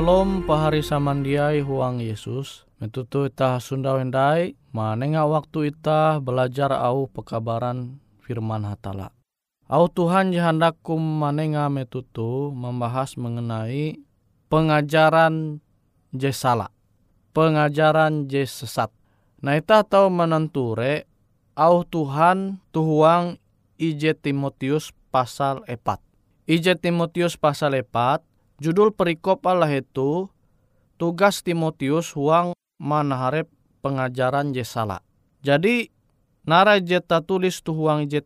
Shalom pahari samandiai huang Yesus. Metutu ita sunda wendai, manenga waktu ita belajar au pekabaran firman hatala. Au Tuhan jahandakum manenga metutu membahas mengenai pengajaran je salah. Pengajaran je sesat. Nah ita tahu menenture au Tuhan tuhuang IJ Timotius pasal 4. IJ Timotius pasal 4 Judul perikop Allah itu tugas Timotius huang manaharep pengajaran Jesala. Jadi nara jeta tulis tu huang je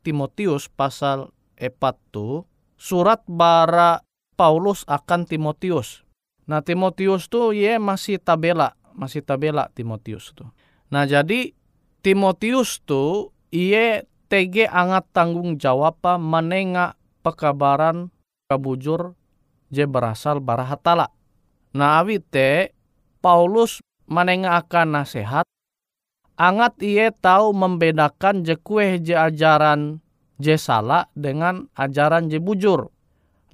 Timotius pasal 4 tu surat bara Paulus akan Timotius. Nah Timotius tu ye masih tabela, masih tabela Timotius tu. Nah jadi Timotius tu iye TG angat tanggung jawab menengah pekabaran kabujur je berasal barahatala. Nah awite Paulus menengah akan nasihat angat ia tahu membedakan je kue je ajaran je salah dengan ajaran je bujur.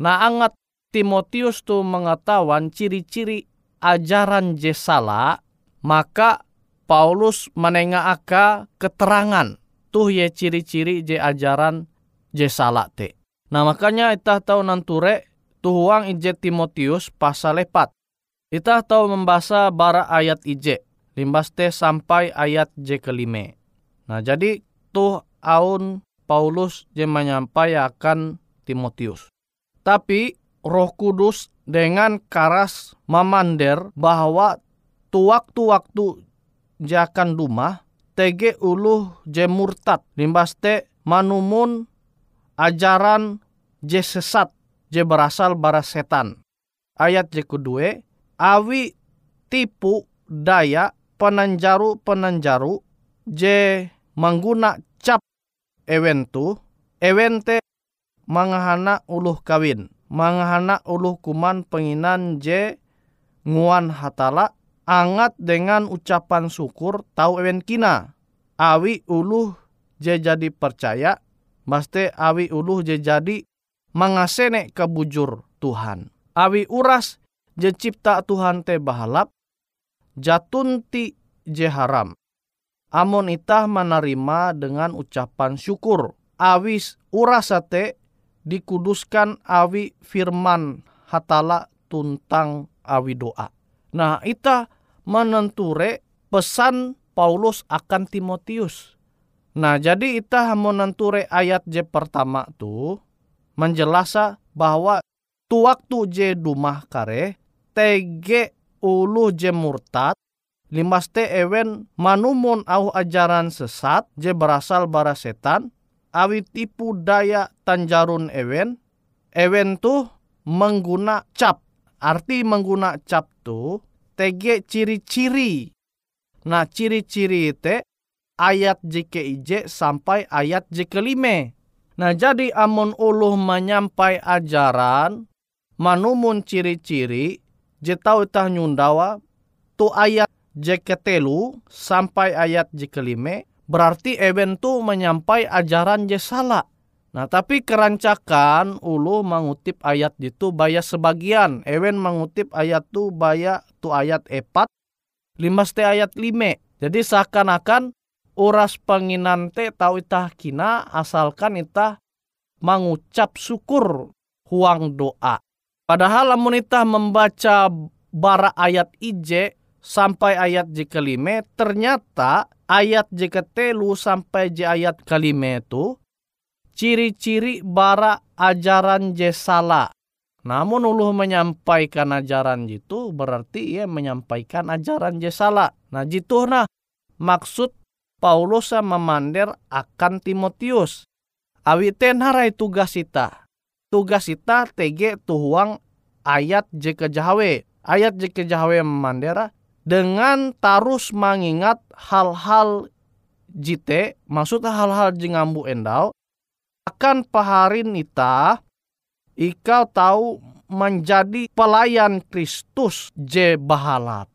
Nah angat Timotius tu mengetahuan ciri-ciri ajaran je salah, maka Paulus menengah aka keterangan tuh ye ciri-ciri je ajaran je salah te. Nah makanya kita tahu nanture tuhuang ije Timotius pasal 4. Kita tahu membaca bara ayat ije. Limbas te sampai ayat je kelima. Nah jadi tuh aun Paulus je menyampaikan Timotius. Tapi roh kudus dengan karas memander bahwa tu waktu-waktu jakan rumah tege uluh je murtad limbas te manumun ajaran je sesat je berasal bara setan. Ayat je kedua, awi tipu daya penanjaru-penanjaru je mengguna cap ewentu, ewente mangahana uluh kawin, mangahana uluh kuman penginan je nguan hatala, angat dengan ucapan syukur tau ewen kina. Awi uluh je jadi percaya, maste awi uluh je jadi mangasene kebujur Tuhan. Awi uras je cipta Tuhan te bahalap, jatunti je haram. Amon itah menerima dengan ucapan syukur. Awis urasate dikuduskan awi firman hatala tuntang awi doa. Nah itah menenture pesan Paulus akan Timotius. Nah jadi itah menenture ayat je pertama tuh menjelasa bahwa tu waktu je dumah kare tege ulu je murtad limas te ewen manumun au ajaran sesat je berasal bara setan awi tipu daya tanjarun ewen ewen tu mengguna cap. Arti mengguna cap tu tege ciri-ciri. Nah ciri-ciri te ayat JKIJ sampai ayat JK5 Nah jadi amun uluh menyampai ajaran, manumun ciri-ciri, jetau tah nyundawa, tu ayat jeketelu sampai ayat jekelime, berarti eben tu menyampai ajaran je salah. Nah tapi kerancakan ulu mengutip ayat itu baya sebagian. Ewen mengutip ayat tu baya tu ayat epat, limas te ayat lime. Jadi seakan-akan uras penginan te tau itah kina asalkan itah mengucap syukur huang doa. Padahal lamun itah membaca bara ayat ije sampai ayat je kelima, ternyata ayat je ketelu sampai je ayat kelima itu ciri-ciri bara ajaran je salah. Namun uluh menyampaikan ajaran itu berarti ia menyampaikan ajaran je salah. Nah jitu nah maksud Paulus memander akan Timotius. Awiten harai tugas ita. Tugas ita tege tuhuang ayat je kejahawe. Ayat je kejahawe memandera dengan tarus mengingat hal-hal jite, maksud hal-hal jengambu endau, akan paharin ita, ikau tahu menjadi pelayan Kristus je bahalap.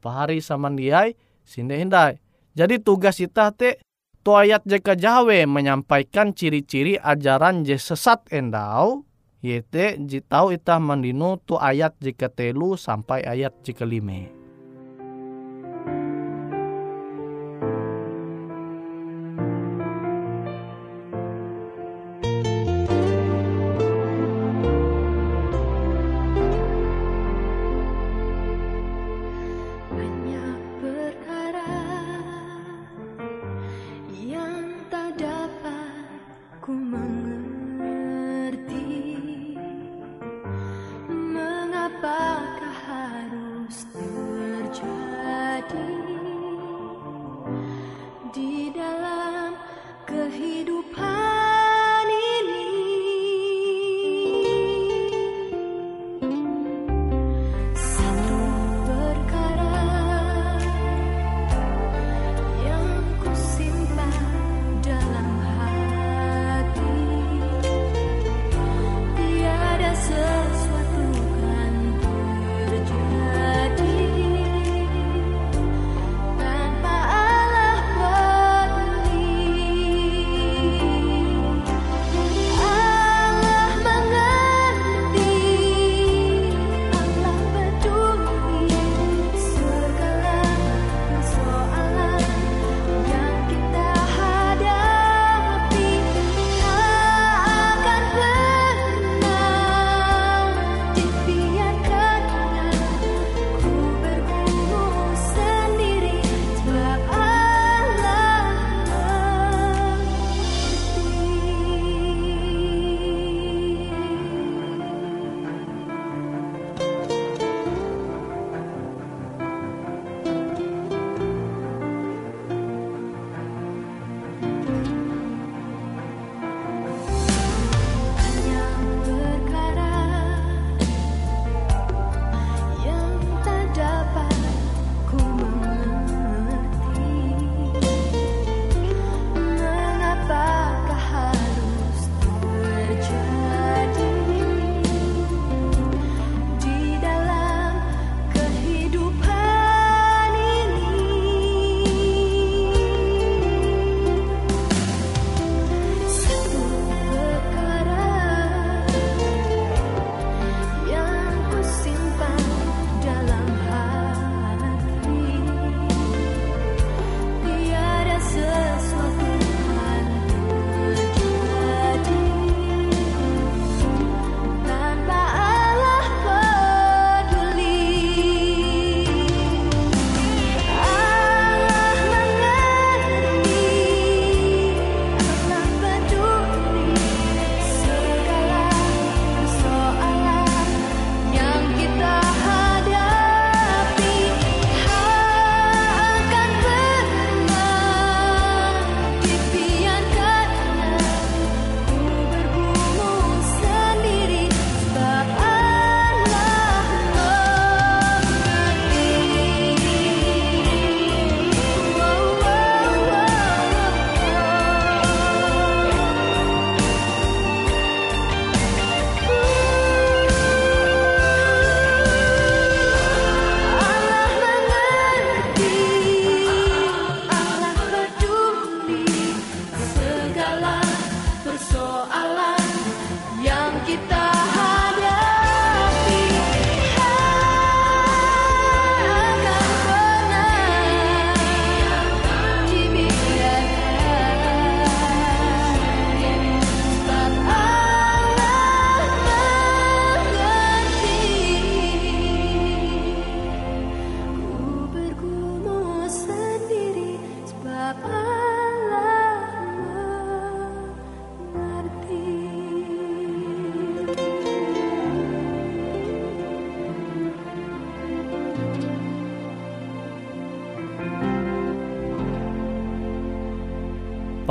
Pahari samandiai, sinde hindai. Jadi tugas kita te ayat jeka jawe menyampaikan ciri-ciri ajaran je sesat endau Yete jitau itah mandino tu ayat jika telu sampai ayat jika lime.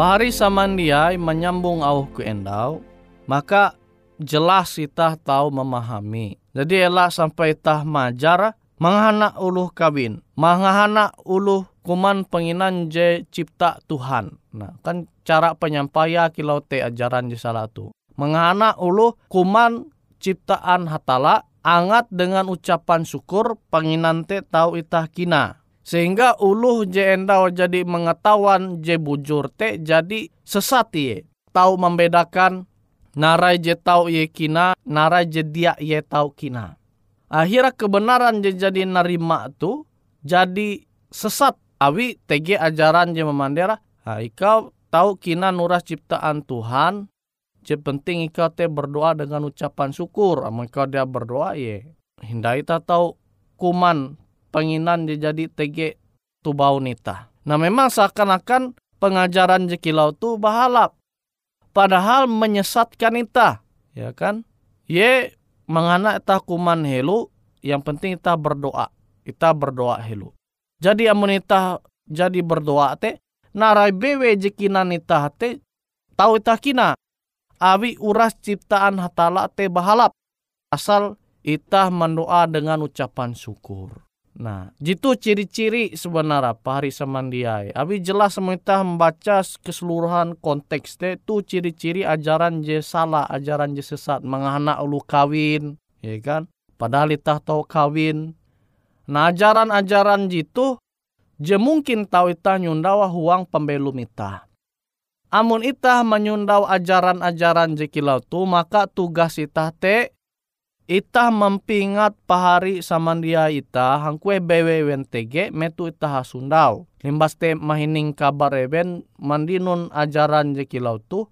Pahari samandiai menyambung au ke endau, maka jelas kita tahu memahami. Jadi elak sampai tah majar menghana uluh kawin, menghana uluh kuman penginan je cipta Tuhan. Nah, kan cara penyampaian kilau te ajaran di salah tu. Menghana uluh kuman ciptaan hatala angat dengan ucapan syukur penginan te tahu itah kina. Sehingga uluh je endau jadi mengetahuan je bujur te jadi sesat ye. Tahu membedakan narai je tau ye kina, narai je dia ye tau kina. Akhirnya kebenaran je jadi narima tu jadi sesat. Awi tege ajaran je memandera. Ha, ikau tahu kina nuras ciptaan Tuhan. Je penting ikau te berdoa dengan ucapan syukur. Amun ikau dia berdoa ye. Hindai tak tahu kuman penginan jadi tege tubau nita. Nah memang seakan-akan pengajaran jekilau tu bahalap. Padahal menyesatkan ita, ya kan? Ye mengana ita kuman helu, yang penting ita berdoa. Ita berdoa helu. Jadi amun ita jadi berdoa te, narai bewe jekinan ita te, tahu ita kina. Awi uras ciptaan hatala te bahalap. Asal ita mendoa dengan ucapan syukur. Nah, jitu ciri-ciri sebenarnya pahari samandiai. Abi jelas kita membaca keseluruhan konteks itu ciri-ciri ajaran je salah, ajaran je sesat, menganak ulu kawin, ya kan? Padahal itah tahu kawin. Nah, ajaran-ajaran jitu je mungkin tahu itah nyundawa huang pembelum itah. Amun itah menyundau ajaran-ajaran jekilau tu, maka tugas itah te Ita mempingat pahari samandia ita hangkue bewe wentege metu ita hasundau. Limbas te mahining kabar eben mandinun ajaran je kilau tu.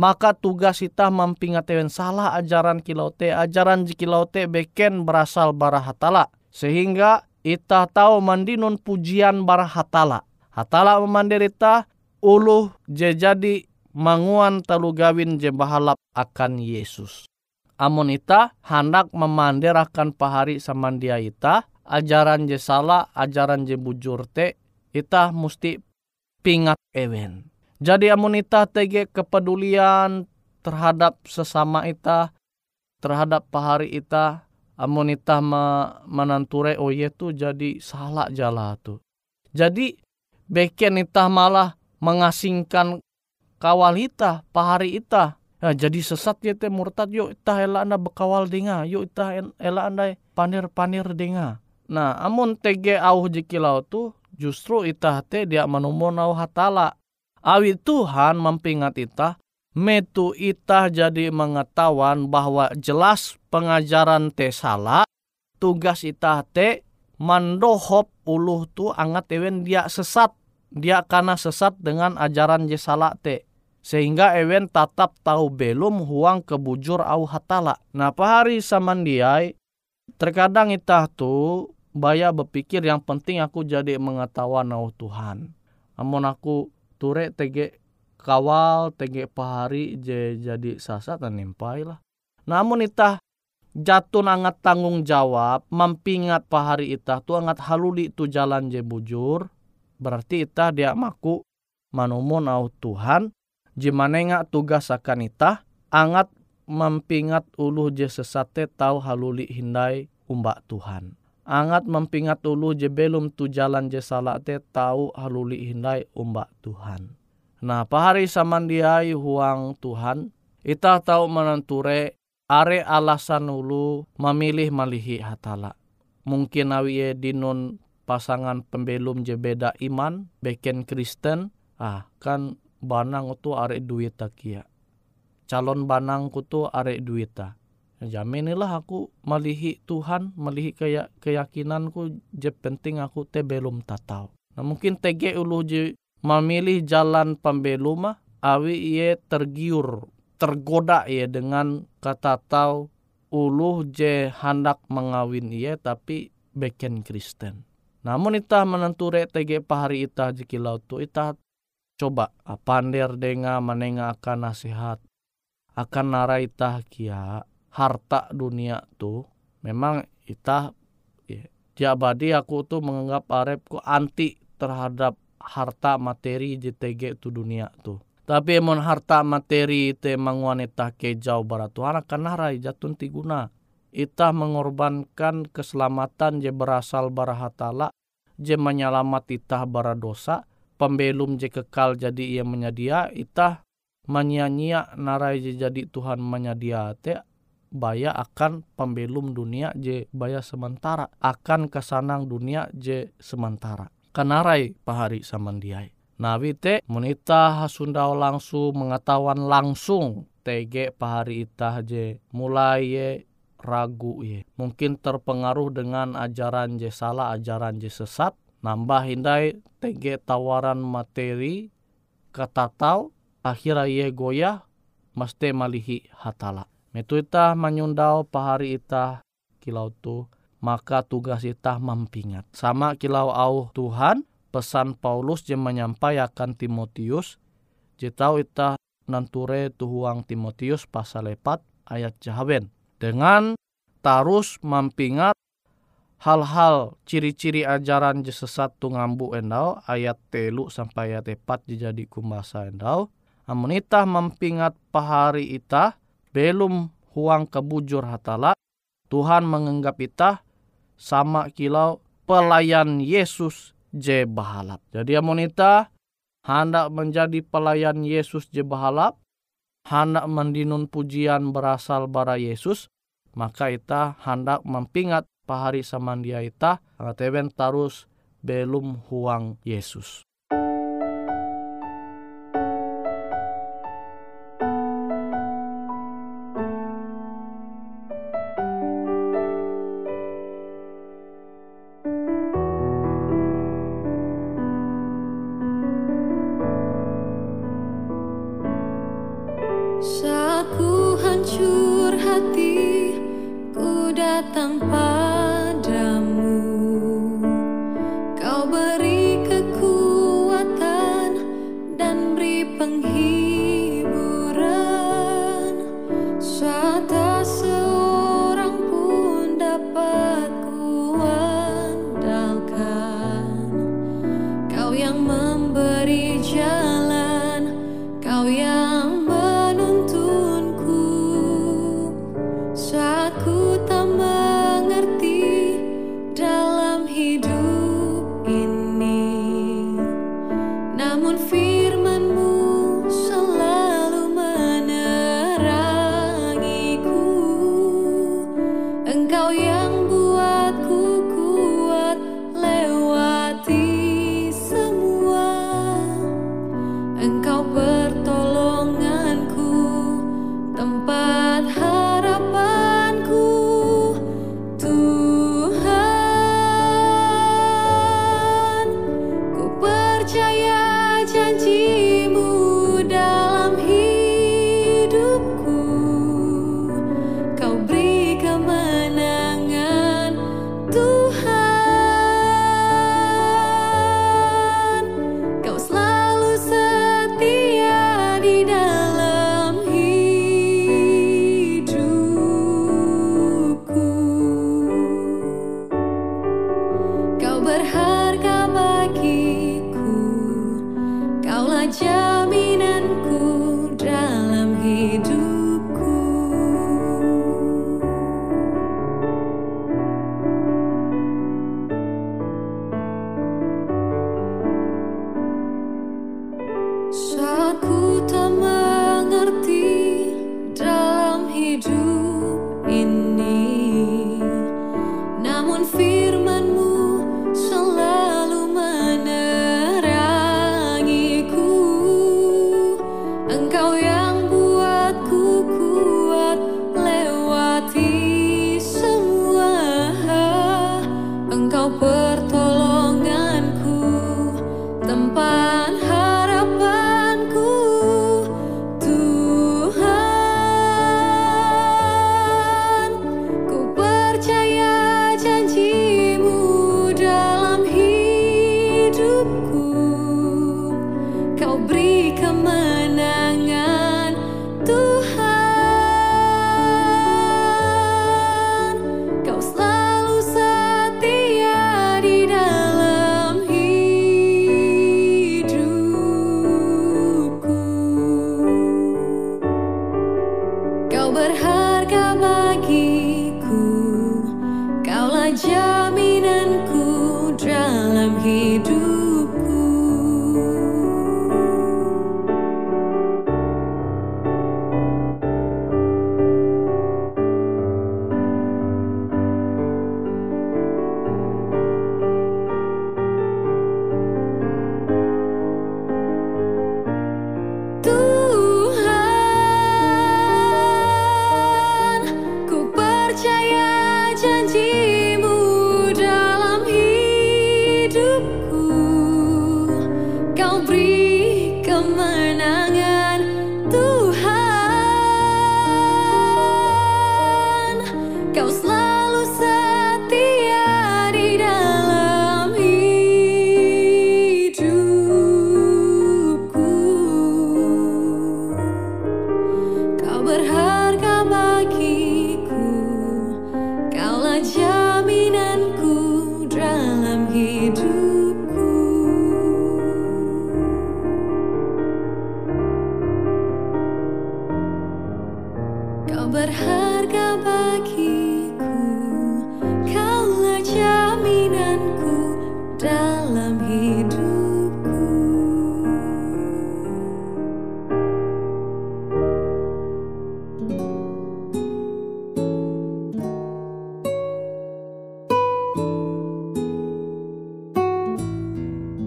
Maka tugas ita mempingat ewen salah ajaran kilau te. Ajaran je kilau te beken berasal bara hatala. Sehingga ita tahu mandinun pujian bara hatala. Hatala memandirita uluh je jadi manguan talu gawin je bahalap akan Yesus amun ita hendak memandirakan pahari samandia ita ajaran je salah ajaran je bujur te ita mesti pingat ewen. Jadi amun ita tege kepedulian terhadap sesama ita terhadap pahari ita amun ita ma menanture oh ye tu jadi salah jala tu. Jadi beken ita malah mengasingkan kawal ita pahari ita Nah, jadi sesat ya teh murtad yuk itah ela anda bekawal denga yuk itah ela anda panir panir denga. Nah amun tege au jikilau tu justru itah teh dia menumun au hatala. Awi Tuhan mempingat itah metu itah jadi mengetahuan bahwa jelas pengajaran teh salah tugas itah teh mandohop uluh tu angat ewen dia sesat dia karena sesat dengan ajaran je salah teh sehingga ewen tatap tahu belum huang kebujur au hatala. Nah pahari samandiai terkadang itah tu baya berpikir yang penting aku jadi mengetahuan au Tuhan. Amun aku ture tege kawal tege pahari je jadi sasat dan nimpai lah. Namun itah jatuh angat tanggung jawab mempingat pahari itah tu angat haluli tu jalan je bujur berarti itah dia maku manumun au Tuhan jimanenga tugas akan ita angat mempingat ulu je sesate tau haluli hindai umbak Tuhan. Angat mempingat ulu je belum tu jalan je salah te tau haluli hindai umbak Tuhan. Nah pahari samandiai huang Tuhan, ita tahu menenture are alasan ulu memilih malihi hatala. Mungkin awi dinun pasangan pembelum je beda iman, beken Kristen, ah kan banang itu arek duita kia. Calon banang tu arek duita. Jaminilah aku melihi Tuhan, melihi kaya, keyakinanku je penting aku te belum tatau. Nah mungkin tege ulu je memilih jalan pembeluma, awi ia tergiur, tergoda ia dengan kata tau ulu je hendak mengawin ia tapi beken Kristen. Namun itah menenture tege pahari itah jikilau tu itah coba apander denga menenga akan nasihat akan narai itah kia harta dunia tu. Memang itah ya, badi aku tuh menganggap arepku anti terhadap harta materi JTG tu dunia tu. Tapi emon harta materi te wanita ke jauh barat Tuhan akan narai jatun tiguna itah mengorbankan keselamatan je berasal barahatala je menyelamat itah bara dosa pembelum je kekal jadi ia menyedia itah menyia narai je jadi Tuhan menyedia te baya akan pembelum dunia je baya sementara akan kesanang dunia je sementara kenarai pahari samandiai Nabi te monita hasundau langsung mengetahuan langsung tege pahari itah je mulai ye ragu ye. Mungkin terpengaruh dengan ajaran je salah, ajaran je sesat. Nambah hindai tege tawaran materi kata tau akhirnya ye goyah mesti malihi hatala. Metu itah menyundau pahari itah kilau tu maka tugas itah mampingat. Sama kilau au Tuhan pesan Paulus je menyampaikan Timotius je tau itah nanture tuhuang Timotius pasal 4 ayat jahaben. Dengan tarus mampingat hal-hal ciri-ciri ajaran sesat tu ngambu endau ayat telu sampai ayat tepat jadi kumasa endau amun itah mampingat pahari itah belum huang kebujur hatala Tuhan menganggap itah sama kilau pelayan Yesus je bahalap. Jadi amun itah hendak menjadi pelayan Yesus je bahalap, hendak mendinun pujian berasal bara Yesus, maka ita hendak mempingat pahari samandia ita teben tarus belum huang Yesus.